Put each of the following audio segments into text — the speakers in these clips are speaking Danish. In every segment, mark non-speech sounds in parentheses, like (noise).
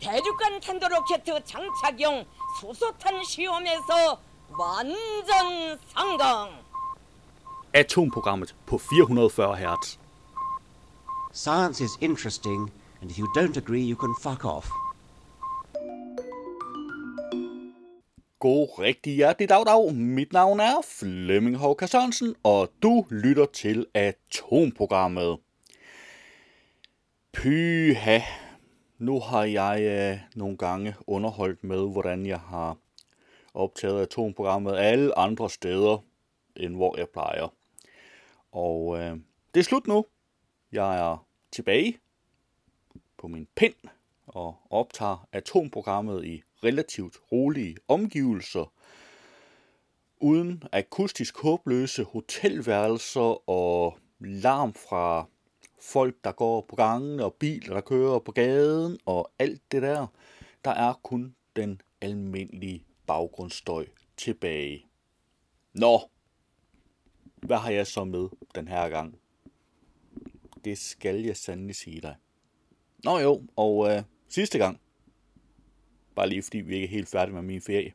대륙간 탄도로켓 장착용 수소탄 시험에서 완전 성공. Atomprogrammet på 440 Hz. Science is interesting, and if you don't agree, you can fuck off. God rigtig hjertelig dag, dag. Mit navn er Flemming Håker Sørensen, og du lytter til Atomprogrammet. Pyha. nu har jeg øh, nogle gange underholdt med, hvordan jeg har optaget Atomprogrammet alle andre steder, end hvor jeg plejer. Og øh, det er slut nu. Jeg er tilbage på min pind og optager atomprogrammet i relativt rolige omgivelser, uden akustisk håbløse hotelværelser og larm fra folk, der går på gangen, og biler, der kører på gaden, og alt det der. Der er kun den almindelige baggrundsstøj tilbage. Nå, hvad har jeg så med den her gang? Det skal jeg sandelig sige dig. Nå jo, og øh, sidste gang, bare lige fordi vi ikke er helt færdige med min ferie.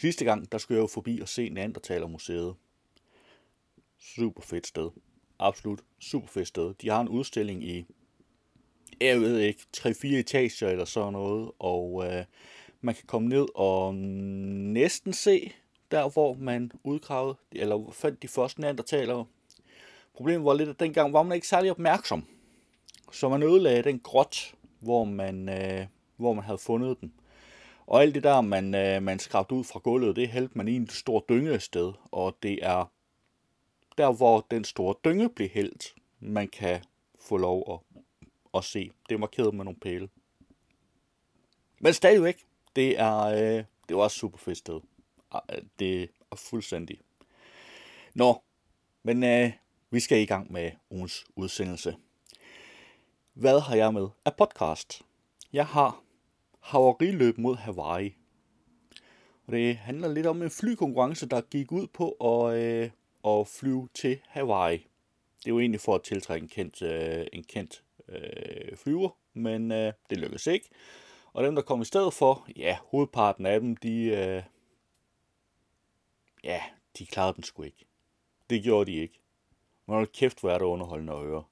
Sidste gang, der skulle jeg jo forbi og se Neandertalermuseet. Super fedt sted. Absolut super fedt sted. De har en udstilling i, jeg ved ikke, 3-4 etager eller sådan noget, og øh, man kan komme ned og næsten se der, hvor man udgravede, eller fandt de første neandertalere. Problemet var lidt, at dengang var man ikke særlig opmærksom. Så man ødelagde den grot, hvor man, øh, hvor man havde fundet den. Og alt det der, man, øh, man skrabte ud fra gulvet, det hældte man i en stor dynge sted. Og det er der, hvor den store dynge blev hældt, man kan få lov at, at se. Det er markeret med nogle pæle. Men stadigvæk, det er, øh, det var et super fedt sted. Ah, øh, det er fuldstændig. Nå, men øh, vi skal i gang med ugens udsendelse. Hvad har jeg med af podcast? Jeg har Havariløb mod Hawaii. Og det handler lidt om en flykonkurrence, der gik ud på at, øh, at flyve til Hawaii. Det er jo egentlig for at tiltrække en kendt, øh, en kendt øh, flyver, men øh, det lykkedes ikke. Og dem, der kom i stedet for, ja, hovedparten af dem, de, øh, ja, de klarede den sgu ikke. Det gjorde de ikke. Men hold kæft, hvor er det underholdende at høre.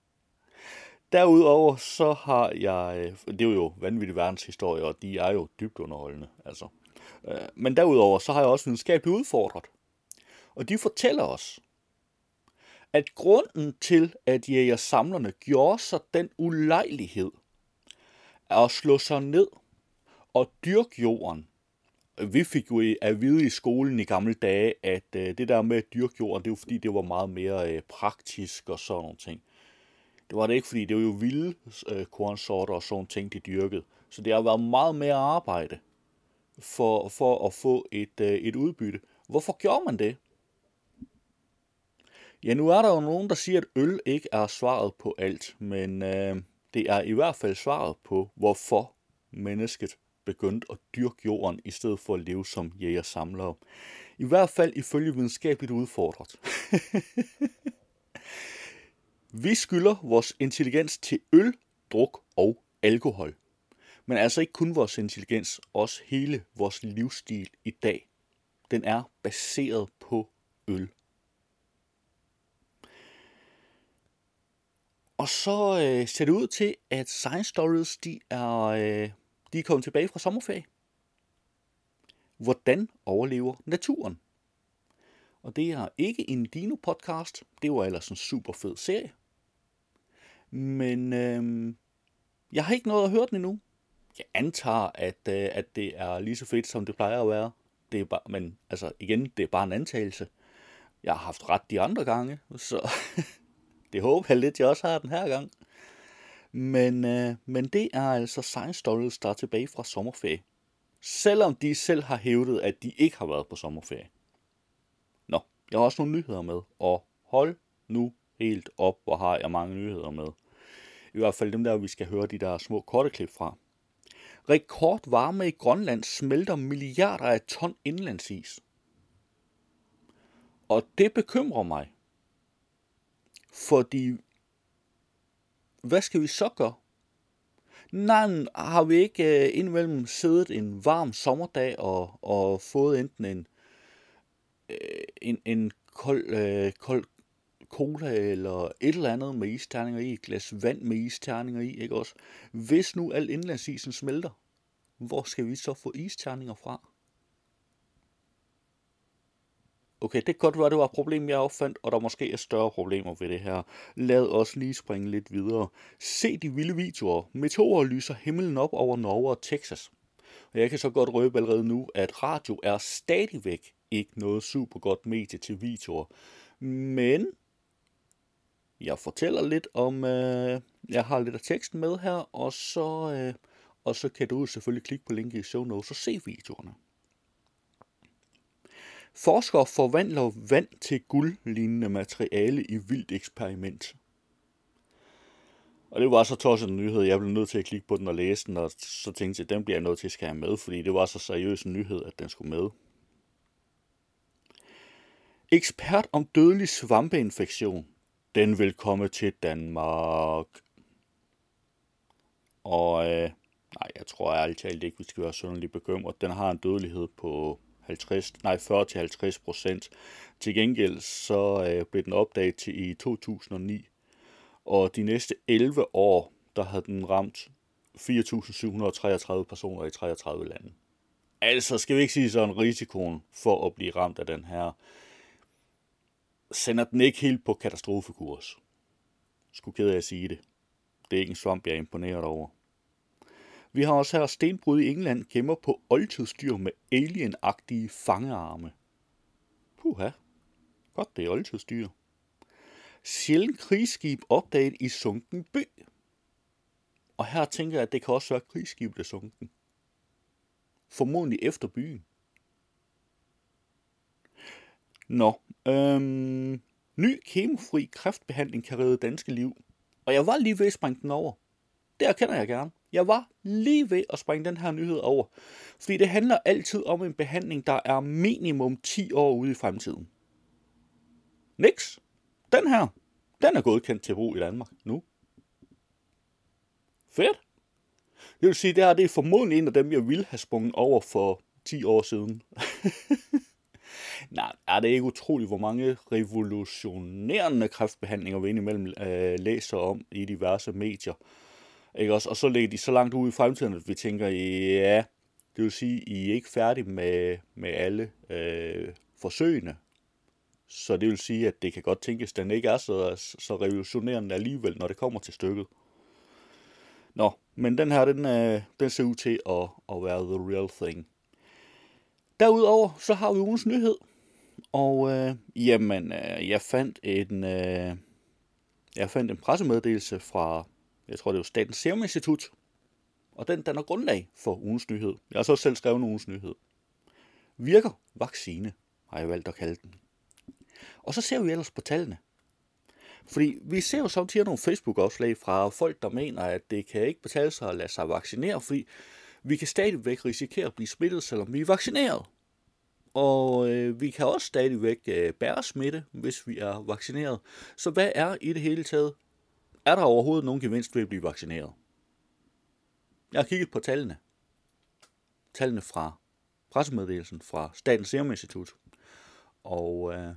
Derudover så har jeg, øh, det er jo vanvittig verdenshistorie, og de er jo dybt underholdende, altså. Øh, men derudover så har jeg også videnskabeligt udfordret. Og de fortæller os, at grunden til, at jægersamlerne gjorde sig den ulejlighed, at slå sig ned og dyrke jorden. Vi fik jo at vide i skolen i gamle dage, at øh, det der med at dyrke jorden, det var fordi, det var meget mere øh, praktisk og sådan nogle ting. Det var det ikke, fordi det var jo vilde øh, kornsorter og sådan ting, de dyrkede. Så det har været meget mere arbejde for, for at få et, et udbytte. Hvorfor gjorde man det? Ja, nu er der jo nogen, der siger, at øl ikke er svaret på alt, men øh, det er i hvert fald svaret på, hvorfor mennesket begyndte at dyrke jorden, i stedet for at leve som jæger-samlere. I hvert fald ifølge videnskabeligt udfordret. (laughs) Vi skylder vores intelligens til øl, druk og alkohol. Men altså ikke kun vores intelligens, også hele vores livsstil i dag. Den er baseret på øl. Og så øh, ser det ud til, at Science Stories de er, øh, de er kommet tilbage fra sommerferie. Hvordan overlever naturen? Og det er ikke en dino-podcast. Det var ellers en super fed serie. Men øh, jeg har ikke noget at høre den endnu. Jeg antager, at, øh, at det er lige så fedt, som det plejer at være. Det er bare, men altså igen, det er bare en antagelse. Jeg har haft ret de andre gange, så (laughs) det håber jeg lidt, jeg også har den her gang. Men, øh, men det er altså Science Stories, der er tilbage fra sommerferie. Selvom de selv har hævdet, at de ikke har været på sommerferie. Nå, jeg har også nogle nyheder med, og hold nu helt op, hvor har jeg mange nyheder med. I hvert fald dem der, vi skal høre de der små korte klip fra. Rekordvarme i Grønland smelter milliarder af ton indlandsis. Og det bekymrer mig. Fordi, hvad skal vi så gøre? Nej, har vi ikke øh, indimellem siddet en varm sommerdag og, og fået enten en, øh, en, en kold, øh, kold cola eller et eller andet med isterninger i, et glas vand med isterninger i, ikke også? Hvis nu al indlandsisen smelter, hvor skal vi så få isterninger fra? Okay, det kan godt være, det var et problem, jeg opfandt, og der måske er større problemer ved det her. Lad os lige springe lidt videre. Se de vilde videoer. Meteorer lyser himlen op over Norge og Texas. Og jeg kan så godt røbe allerede nu, at radio er stadigvæk ikke noget super godt medie til videoer. Men jeg fortæller lidt om, øh, jeg har lidt af teksten med her, og så, øh, og så kan du selvfølgelig klikke på linket i show notes og se videoerne. Forskere forvandler vand til guldlignende materiale i vildt eksperiment. Og det var så tosset en nyhed, jeg blev nødt til at klikke på den og læse den, og så tænkte jeg, den bliver jeg nødt til at skære med, fordi det var så seriøs en nyhed, at den skulle med. Ekspert om dødelig svampeinfektion. Den vil komme til Danmark. Og øh, nej, jeg tror ærligt talt ikke, vi skal være sønderlig bekymret. Den har en dødelighed på 50, nej, 40-50 procent. Til gengæld så øh, blev den opdaget til i 2009, og de næste 11 år, der havde den ramt 4.733 personer i 33 lande. Altså skal vi ikke sige sådan, risikoen for at blive ramt af den her, sender den ikke helt på katastrofekurs. Skulle ked af at sige det. Det er ikke en svamp, jeg er imponeret over. Vi har også her stenbrud i England gemmer på oldtidsdyr med alienagtige fangearme. Puha. Godt, det er oldtidsdyr. Sjældent krigsskib opdaget i sunken by. Og her tænker jeg, at det kan også være krigsskib, der sunken. Formodentlig efter byen. Nå, øhm, ny kemofri kræftbehandling kan redde danske liv. Og jeg var lige ved at springe den over. Det erkender jeg gerne. Jeg var lige ved at springe den her nyhed over. Fordi det handler altid om en behandling, der er minimum 10 år ude i fremtiden. Nix. Den her, den er godkendt til brug i Danmark nu. Fedt. Det vil sige, det her det er formodentlig en af dem, jeg ville have sprunget over for 10 år siden. (laughs) Nej, er det ikke utroligt, hvor mange revolutionerende kræftbehandlinger vi indimellem øh, læser om i diverse medier. Ikke også? Og så ligger de så langt ude i fremtiden, at vi tænker, ja, det vil sige, I er ikke færdige med, med alle øh, forsøgene. Så det vil sige, at det kan godt tænkes, at den ikke er så, så revolutionerende alligevel, når det kommer til stykket. Nå, men den her, den, øh, den ser ud til at, at være the real thing. Derudover, så har vi ugens nyhed. Og øh, jamen, øh, jeg fandt en, øh, jeg fandt en pressemeddelelse fra jeg tror det var Statens Serum Institut, og den danner grundlag for ugens nyhed. Jeg har så selv skrevet en ugens nyhed. Virker vaccine, har jeg valgt at kalde den. Og så ser vi ellers på tallene. Fordi vi ser jo samtidig nogle Facebook-opslag fra folk, der mener, at det kan ikke betale sig at lade sig vaccinere, fordi vi kan stadigvæk risikere at blive smittet, selvom vi er vaccineret. Og øh, vi kan også stadigvæk øh, bære smitte, hvis vi er vaccineret. Så hvad er i det hele taget er der overhovedet nogen gevinst ved at blive vaccineret? Jeg har kigget på tallene. Tallene fra pressemeddelelsen fra Statens Serum Institut. Og øh,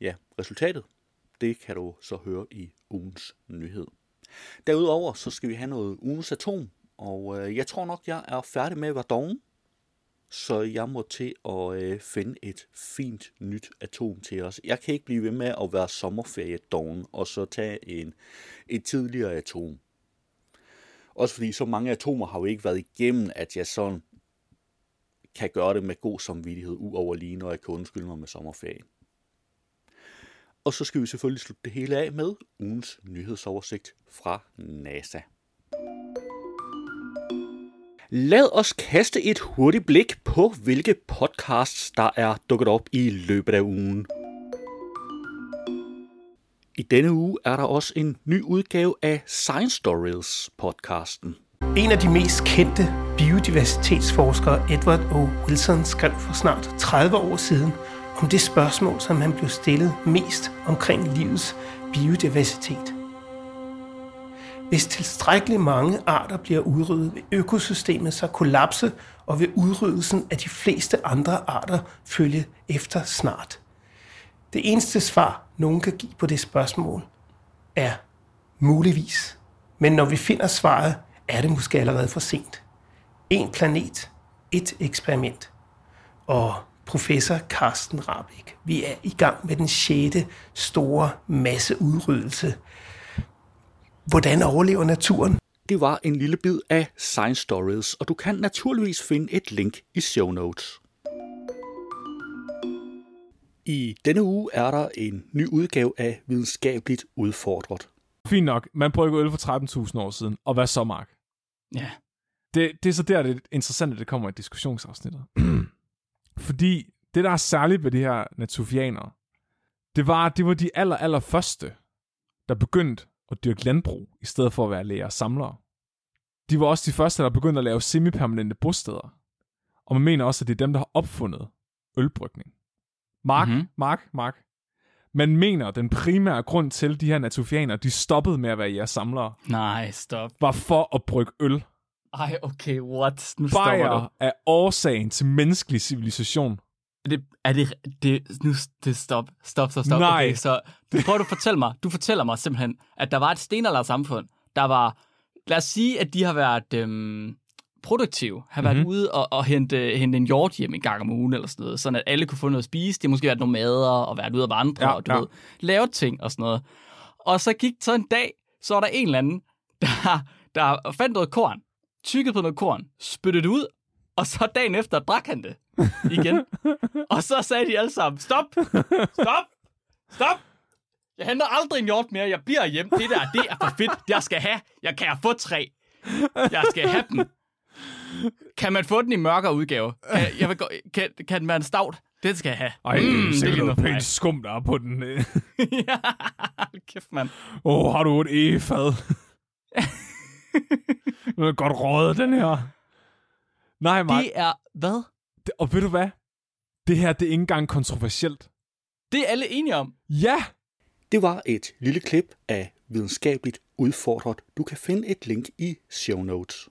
ja, resultatet, det kan du så høre i ugens nyhed. Derudover så skal vi have noget ugens atom, og øh, jeg tror nok, jeg er færdig med at være doven så jeg må til at øh, finde et fint nyt atom til os. Jeg kan ikke blive ved med at være sommerferiedoven og så tage en, et tidligere atom. Også fordi så mange atomer har jo ikke været igennem, at jeg sådan kan gøre det med god samvittighed, uover lige når jeg kan undskylde mig med sommerferien. Og så skal vi selvfølgelig slutte det hele af med ugens nyhedsoversigt fra NASA. Lad os kaste et hurtigt blik på, hvilke podcasts, der er dukket op i løbet af ugen. I denne uge er der også en ny udgave af Science Stories podcasten. En af de mest kendte biodiversitetsforskere, Edward O. Wilson, skrev for snart 30 år siden om det spørgsmål, som han blev stillet mest omkring livets biodiversitet. Hvis tilstrækkeligt mange arter bliver udryddet, vil økosystemet så kollapse, og vil udryddelsen af de fleste andre arter følge efter snart. Det eneste svar, nogen kan give på det spørgsmål, er muligvis. Men når vi finder svaret, er det måske allerede for sent. En planet, et eksperiment. Og professor Carsten Rabeck, vi er i gang med den sjette store masseudryddelse. Hvordan overlever naturen? Det var en lille bid af Science Stories, og du kan naturligvis finde et link i show notes. I denne uge er der en ny udgave af Videnskabeligt Udfordret. Fint nok, man brygger øl for 13.000 år siden, og hvad så, Mark? Ja. Det, det er så der, det er interessant, at det kommer i diskussionsafsnittet. (clears throat) Fordi det, der er særligt ved de her natufianere, det var, at det var de aller, aller første, der begyndte at dyrke landbrug, i stedet for at være læger og samlere. De var også de første, der begyndte at lave semipermanente bosteder. Og man mener også, at det er dem, der har opfundet ølbrygning. Mark, Mhm. mm-hmm. Mark, Mark. Man mener, at den primære grund til, at de her natufianere, de stoppede med at være jæger samlere, Nej, stop. var for at brygge øl. Ej, okay, what? Nu stopper du. Er årsagen til menneskelig civilisation. Det, er det, det, nu, det stop, stop, stop, stop. Nej. Okay, så du prøver du at fortælle mig, du fortæller mig simpelthen, at der var et stenalder samfund, der var, lad os sige, at de har været øhm, produktive, har været Mhm. mm-hmm. ude og, og hente, hente en hjort hjem en gang om ugen eller sådan noget, sådan at alle kunne få noget at spise. De har måske været nomader og været ude at vandre Ja, og du ja. ved, lave ting og sådan noget. Og så gik så en dag, så var der en eller anden, der, der fandt noget korn, tykkede på noget korn, spyttede det ud, og så dagen efter drak han det igen. og så sagde de alle sammen, stop, stop, stop. Jeg henter aldrig en hjort mere, jeg bliver hjem. Det der, det er for fedt. Jeg skal have. Jeg kan få tre. Jeg skal have dem. Kan man få den i mørkere udgave? Kan, jeg vil gå, kan, kan den være en stout? Det skal jeg have. Ej, mm, det er lige noget pænt skum, der er på den. Åh, (laughs) ja, kæft, mand. oh, har du et e-fad? Den (laughs) er godt røget, den her. Nej, Mark. Det er, hvad? Det, og ved du hvad? Det her, det er ikke engang kontroversielt. Det er alle enige om. Ja! Det var et lille klip af Videnskabeligt Udfordret. Du kan finde et link i show notes.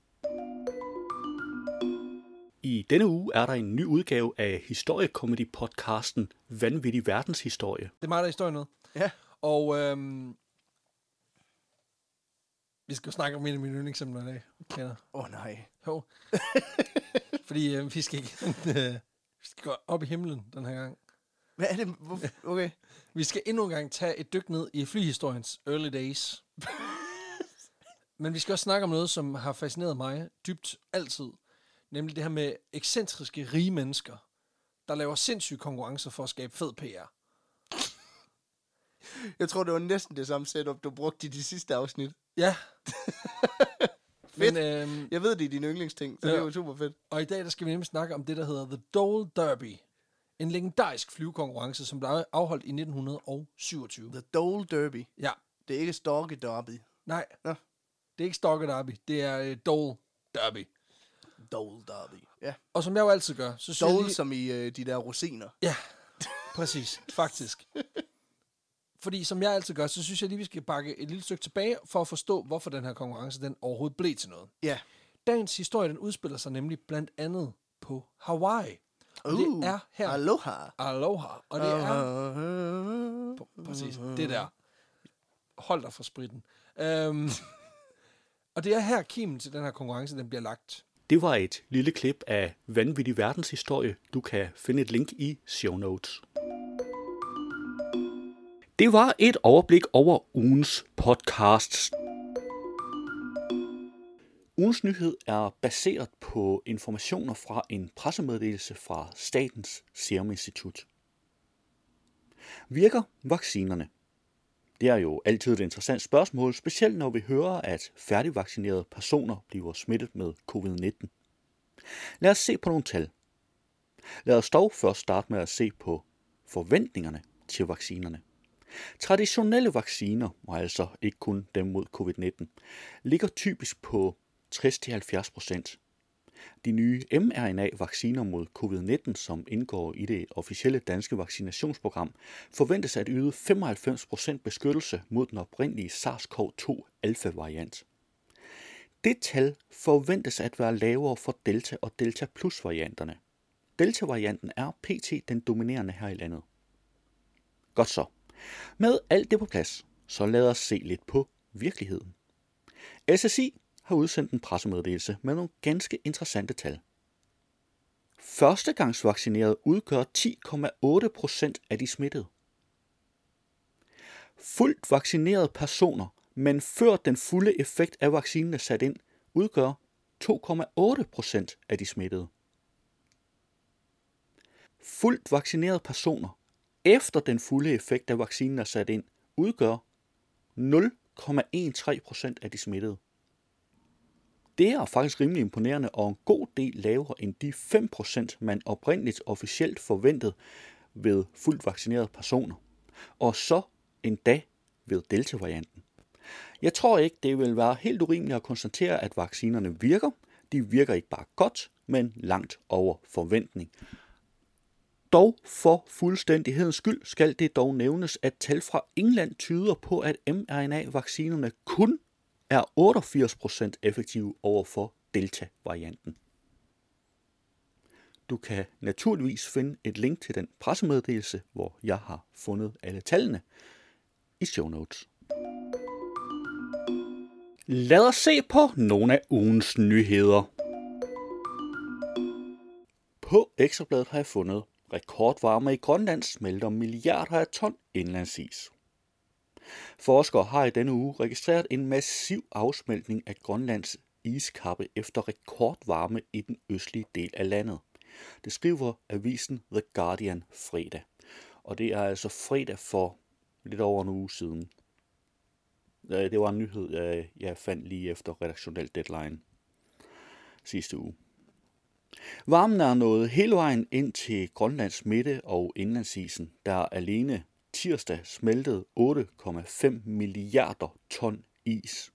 I denne uge er der en ny udgave af historiekomedy-podcasten Vanvittig Verdenshistorie. Det er mig, der er historien med. Ja. Og øhm, vi skal jo snakke om en af mine yndlingsemner i dag. Kender. Åh oh, nej. Jo. (laughs) Fordi øh, vi skal igen, (laughs) øh, vi skal gå op i himlen den her gang. Hvad er det? Hvor- (laughs) Okay. Vi skal endnu en gang tage et dyk ned i flyhistoriens early days. Men vi skal også snakke om noget, som har fascineret mig dybt altid. Nemlig det her med ekscentriske rige mennesker, der laver sindssyge konkurrencer for at skabe fed PR. Jeg tror, det var næsten det samme setup, du brugte i de sidste afsnit. Ja. Fedt. Men, øhm, Jeg ved, det er din yndlingsting, så Ja. det er jo super fedt. Og i dag der skal vi nemlig snakke om det, der hedder The Dole Derby. En legendarisk flyvekonkurrence, som blev afholdt i 1927. The Dole Derby. Ja, Det er ikke Storke Derby. nej. Nå. Det er ikke Stokke Derby, det er uh, Dole Derby. Dole Derby. Ja. Og som jeg jo altid gør, så Dole lige... som i øh, de der rosiner. Ja, præcis, faktisk. (laughs) Fordi som jeg altid gør, så synes jeg lige, vi skal bakke et lille stykke tilbage, for at forstå, hvorfor den her konkurrence den overhovedet blev til noget. Ja. Dagens historie, den udspiller sig nemlig blandt andet på Hawaii. Og det Uh, er her... Aloha. Aloha. Og det er... er... Præcis, det der. Hold dig for spritten. Um, (laughs) og det er her, kimen til den her konkurrence, den bliver lagt. Det var et lille klip af Vanvittig Verdenshistorie. Du kan finde et link i show notes. Det var et overblik over ugens podcasts. Ugens nyhed er baseret på informationer fra en pressemeddelelse fra Statens Serum Institut. Virker vaccinerne? Det er jo altid et interessant spørgsmål, specielt når vi hører, at færdigvaccinerede personer bliver smittet med covid-19. Lad os se på nogle tal. Lad os dog først starte med at se på forventningerne til vaccinerne. Traditionelle vacciner, og altså ikke kun dem mod covid-19, ligger typisk på 60-70%. De nye mRNA-vacciner mod covid-19, som indgår i det officielle danske vaccinationsprogram, forventes at yde 95% beskyttelse mod den oprindelige SARS-CoV-2 alfa-variant. Det tal forventes at være lavere for Delta og Delta Plus varianterne. Delta-varianten er pt. den dominerende her i landet. Godt så. Med alt det på plads, så lad os se lidt på virkeligheden. SSI har udsendt en pressemeddelelse med nogle ganske interessante tal. Førstegangsvaccinerede udgør 10,8 procent af de smittede. Fuldt vaccinerede personer, men før den fulde effekt af vaccinen er sat ind, udgør 2,8 procent af de smittede. Fuldt vaccinerede personer, efter den fulde effekt af vaccinen er sat ind, udgør 0,13 procent af de smittede. Det er faktisk rimelig imponerende og en god del lavere end de 5%, man oprindeligt officielt forventede ved fuldt vaccinerede personer. Og så endda ved Delta-varianten. Jeg tror ikke, det vil være helt urimeligt at konstatere, at vaccinerne virker. De virker ikke bare godt, men langt over forventning. Dog for fuldstændighedens skyld skal det dog nævnes, at tal fra England tyder på, at mRNA-vaccinerne kun er 88% effektive over for Delta-varianten. Du kan naturligvis finde et link til den pressemeddelelse, hvor jeg har fundet alle tallene i show notes. Lad os se på nogle af ugens nyheder. På Ekstrabladet har jeg fundet rekordvarme i Grønland smelter milliarder af ton indlandsis. Forskere har i denne uge registreret en massiv afsmeltning af Grønlands iskappe efter rekordvarme i den østlige del af landet. Det skriver avisen The Guardian fredag. Og det er altså fredag for lidt over en uge siden. Det var en nyhed, jeg fandt lige efter redaktionel deadline sidste uge. Varmen er nået hele vejen ind til Grønlands midte og indlandsisen, der alene tirsdag smeltede 8,5 milliarder ton is.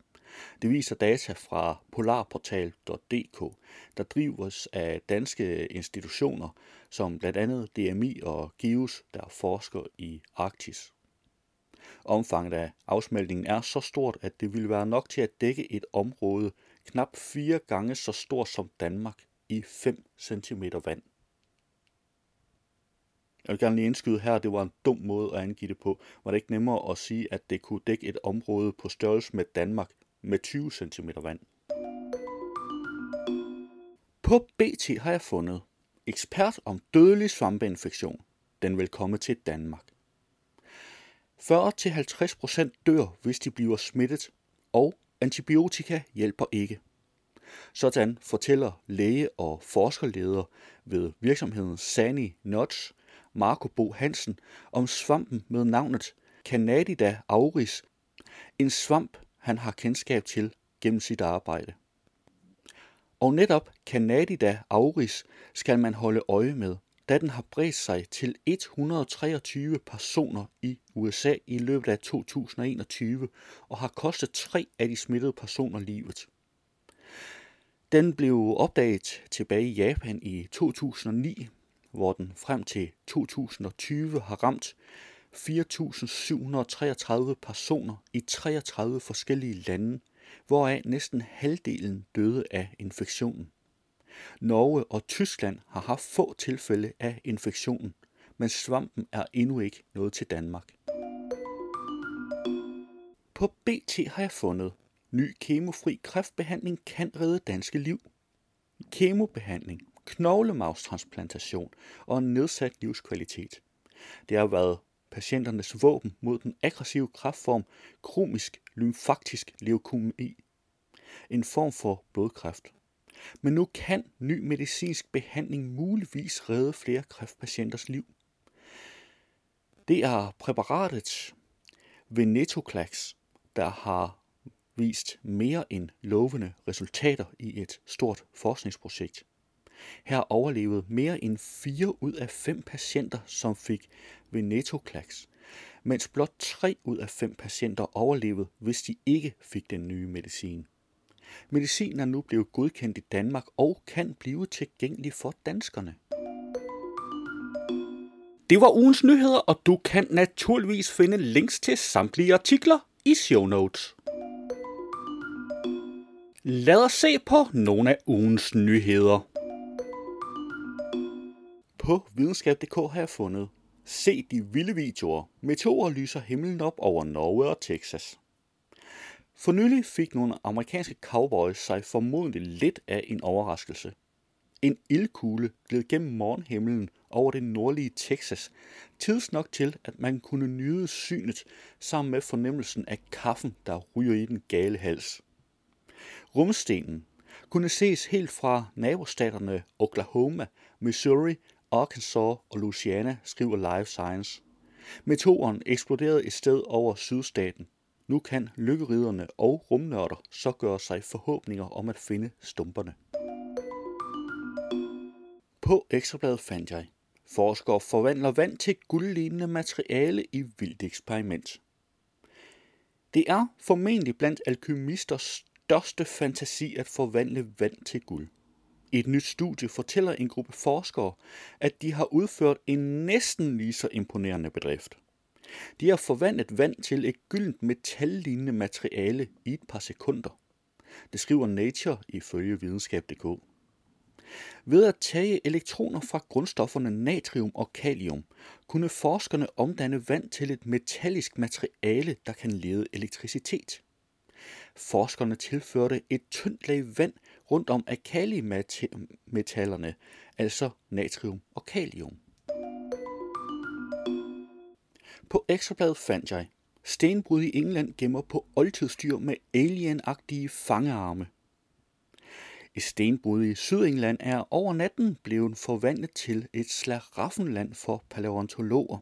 Det viser data fra polarportal.dk, der drives af danske institutioner som blandt andet DMI og GIUS, der forsker i Arktis. Omfanget af afsmeltningen er så stort, at det ville være nok til at dække et område knap fire gange så stort som Danmark i 5 cm vand. Jeg vil gerne lige indskyde her, at det var en dum måde at angive det på. Var det ikke nemmere at sige, at det kunne dække et område på størrelse med Danmark med 20 cm vand? På BT har jeg fundet ekspert om dødelig svampeinfektion. Den vil komme til Danmark. 40-50% dør, hvis de bliver smittet, og antibiotika hjælper ikke. Sådan fortæller læge- og forskerleder ved virksomheden Sani Notch, Marco Bo Hansen, om svampen med navnet Canadida auris, en svamp, han har kendskab til gennem sit arbejde. Og netop Canadida auris skal man holde øje med, da den har bredt sig til 123 personer i USA i løbet af 2021 og har kostet tre af de smittede personer livet. Den blev opdaget tilbage i Japan i 2009, hvor den frem til 2020 har ramt 4.733 personer i 33 forskellige lande, hvoraf næsten halvdelen døde af infektionen. Norge og Tyskland har haft få tilfælde af infektionen, men svampen er endnu ikke nået til Danmark. På BT har jeg fundet, ny kemofri kræftbehandling kan redde danske liv. Kemobehandling, knoglemavstransplantation og en nedsat livskvalitet. Det har været patienternes våben mod den aggressive kræftform kromisk lymfaktisk leukemi, en form for blodkræft. Men nu kan ny medicinsk behandling muligvis redde flere kræftpatienters liv. Det er præparatet Venetoclax, der har vist mere end lovende resultater i et stort forskningsprojekt. Her overlevede mere end 4 ud af 5 patienter, som fik Venetoclax, mens blot 3 ud af 5 patienter overlevede, hvis de ikke fik den nye medicin. Medicinen er nu blevet godkendt i Danmark og kan blive tilgængelig for danskerne. Det var ugens nyheder, og du kan naturligvis finde links til samtlige artikler i show notes. Lad os se på nogle af ugens nyheder. På videnskab.dk har jeg fundet Se de vilde videoer. Meteorer lyser himlen op over Norge og Texas. For nylig fik nogle amerikanske cowboys sig formodentlig lidt af en overraskelse. En ildkugle gled gennem morgenhimlen over det nordlige Texas, tids nok til, at man kunne nyde synet sammen med fornemmelsen af kaffen, der ryger i den gale hals. Rumstenen kunne ses helt fra nabostaterne Oklahoma, Missouri, Arkansas og Louisiana, skriver Life Science. Meteoren eksploderede et sted over sydstaten. Nu kan lykkeriderne og rumnørder så gøre sig forhåbninger om at finde stumperne. På ekstrabladet fandt jeg, forskere forvandler vand til guldlignende materiale i vildt eksperiment. Det er formentlig blandt alkymisters største fantasi at forvandle vand til guld. I et nyt studie fortæller en gruppe forskere, at de har udført en næsten lige så imponerende bedrift. De har forvandlet vand til et gyldent metallignende materiale i et par sekunder. Det skriver Nature ifølge videnskab.dk. Ved at tage elektroner fra grundstofferne natrium og kalium, kunne forskerne omdanne vand til et metallisk materiale, der kan lede elektricitet. Forskerne tilførte et tyndt lag vand rundt om alkalimetallerne, altså natrium og kalium. På ekstrabladet fandt jeg, stenbrud i England gemmer på oldtidsdyr med alienagtige fangearme. Et stenbrud i Sydengland er over natten blevet forvandlet til et slaraffenland for paleontologer,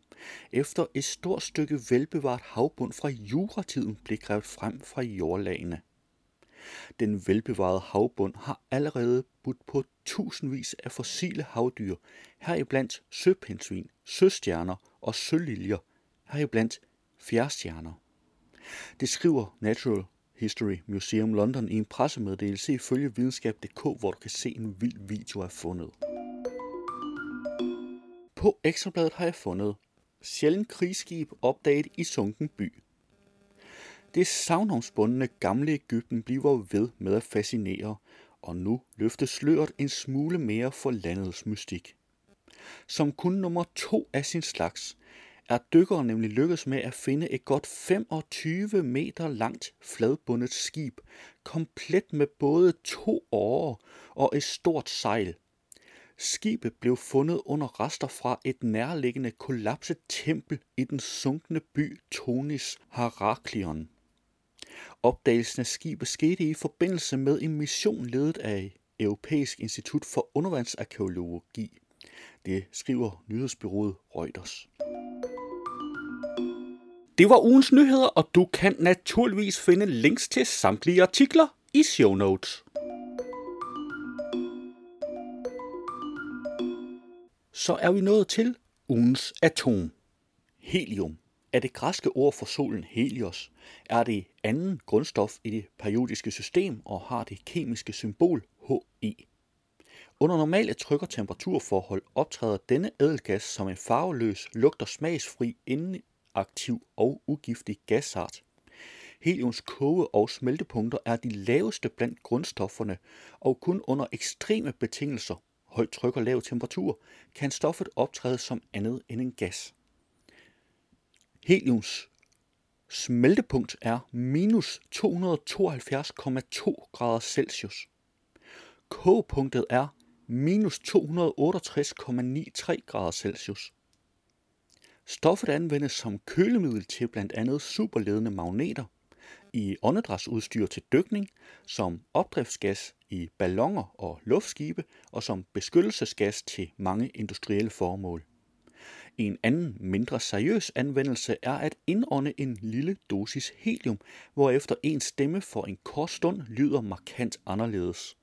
efter et stort stykke velbevaret havbund fra juratiden blev grævet frem fra jordlagene. Den velbevarede havbund har allerede budt på tusindvis af fossile havdyr, heriblandt søpindsvin, søstjerner og søliljer, heriblandt fjerstjerner. Det skriver Natural History Museum London i en pressemeddelelse ifølge videnskab.dk, hvor du kan se en vild video er fundet. På Ekstrabladet har jeg fundet sjældent krigsskib opdaget i sunken by. Det savnomsbundne gamle Ægypten bliver ved med at fascinere, og nu løftes sløret en smule mere for landets mystik. Som kun nummer to af sin slags er dykkere nemlig lykkedes med at finde et godt 25 meter langt fladbundet skib, komplet med både to årer og et stort sejl. Skibet blev fundet under rester fra et nærliggende kollapset tempel i den sunkne by Tonis Heraklion. Opdagelsen af skibet skete i forbindelse med en mission ledet af Europæisk Institut for Undervandsarkeologi. Det skriver nyhedsbyrået Reuters. Det var ugens nyheder, og du kan naturligvis finde links til samtlige artikler i show notes. Så er vi nået til ugens atom. Helium er det græske ord for solen Helios, er det anden grundstof i det periodiske system og har det kemiske symbol He. Under normale tryk- og temperaturforhold optræder denne ædelgas som en farveløs, lugter smagsfri, aktiv og ugiftig gasart. Heliums koge- og smeltepunkter er de laveste blandt grundstofferne, og kun under ekstreme betingelser, højt tryk og lav temperatur, kan stoffet optræde som andet end en gas. Heliums smeltepunkt er minus 272,2 grader Celsius. Kogepunktet er minus 268,93 grader Celsius. Stoffet anvendes som kølemiddel til blandt andet superledende magneter, i åndedrætsudstyr til dykning, som opdriftsgas i ballonger og luftskibe og som beskyttelsesgas til mange industrielle formål. En anden mindre seriøs anvendelse er at indånde en lille dosis helium, hvorefter en stemme for en kort stund lyder markant anderledes.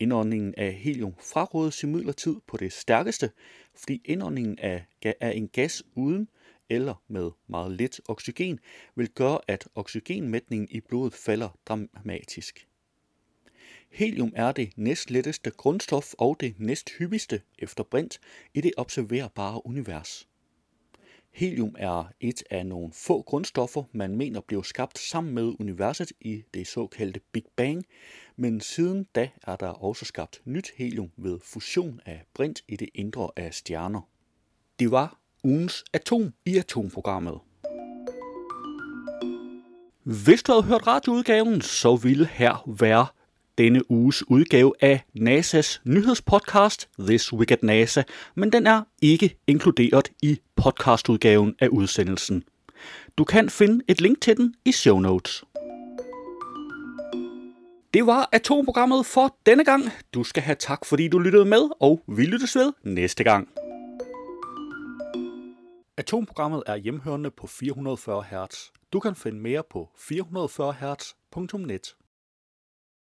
Indåndingen af helium frarådes imidlertid på det stærkeste, fordi indåndingen af, af en gas uden eller med meget lidt oxygen vil gøre, at oxygenmætningen i blodet falder dramatisk. Helium er det næstletteste grundstof og det næsthyppigste efter brint i det observerbare univers. Helium er et af nogle få grundstoffer, man mener blev skabt sammen med universet i det såkaldte Big Bang, men siden da er der også skabt nyt helium ved fusion af brint i det indre af stjerner. Det var ugens atom i atomprogrammet. Hvis du havde hørt radioudgaven, så ville her være denne uges udgave af NASA's nyhedspodcast This Week at NASA, men den er ikke inkluderet i podcastudgaven af udsendelsen. Du kan finde et link til den i show notes. Det var atomprogrammet for denne gang. Du skal have tak, fordi du lyttede med, og vi lyttes ved næste gang. Atomprogrammet er hjemhørende på 440 Hz. Du kan finde mere på 440 Hz.net.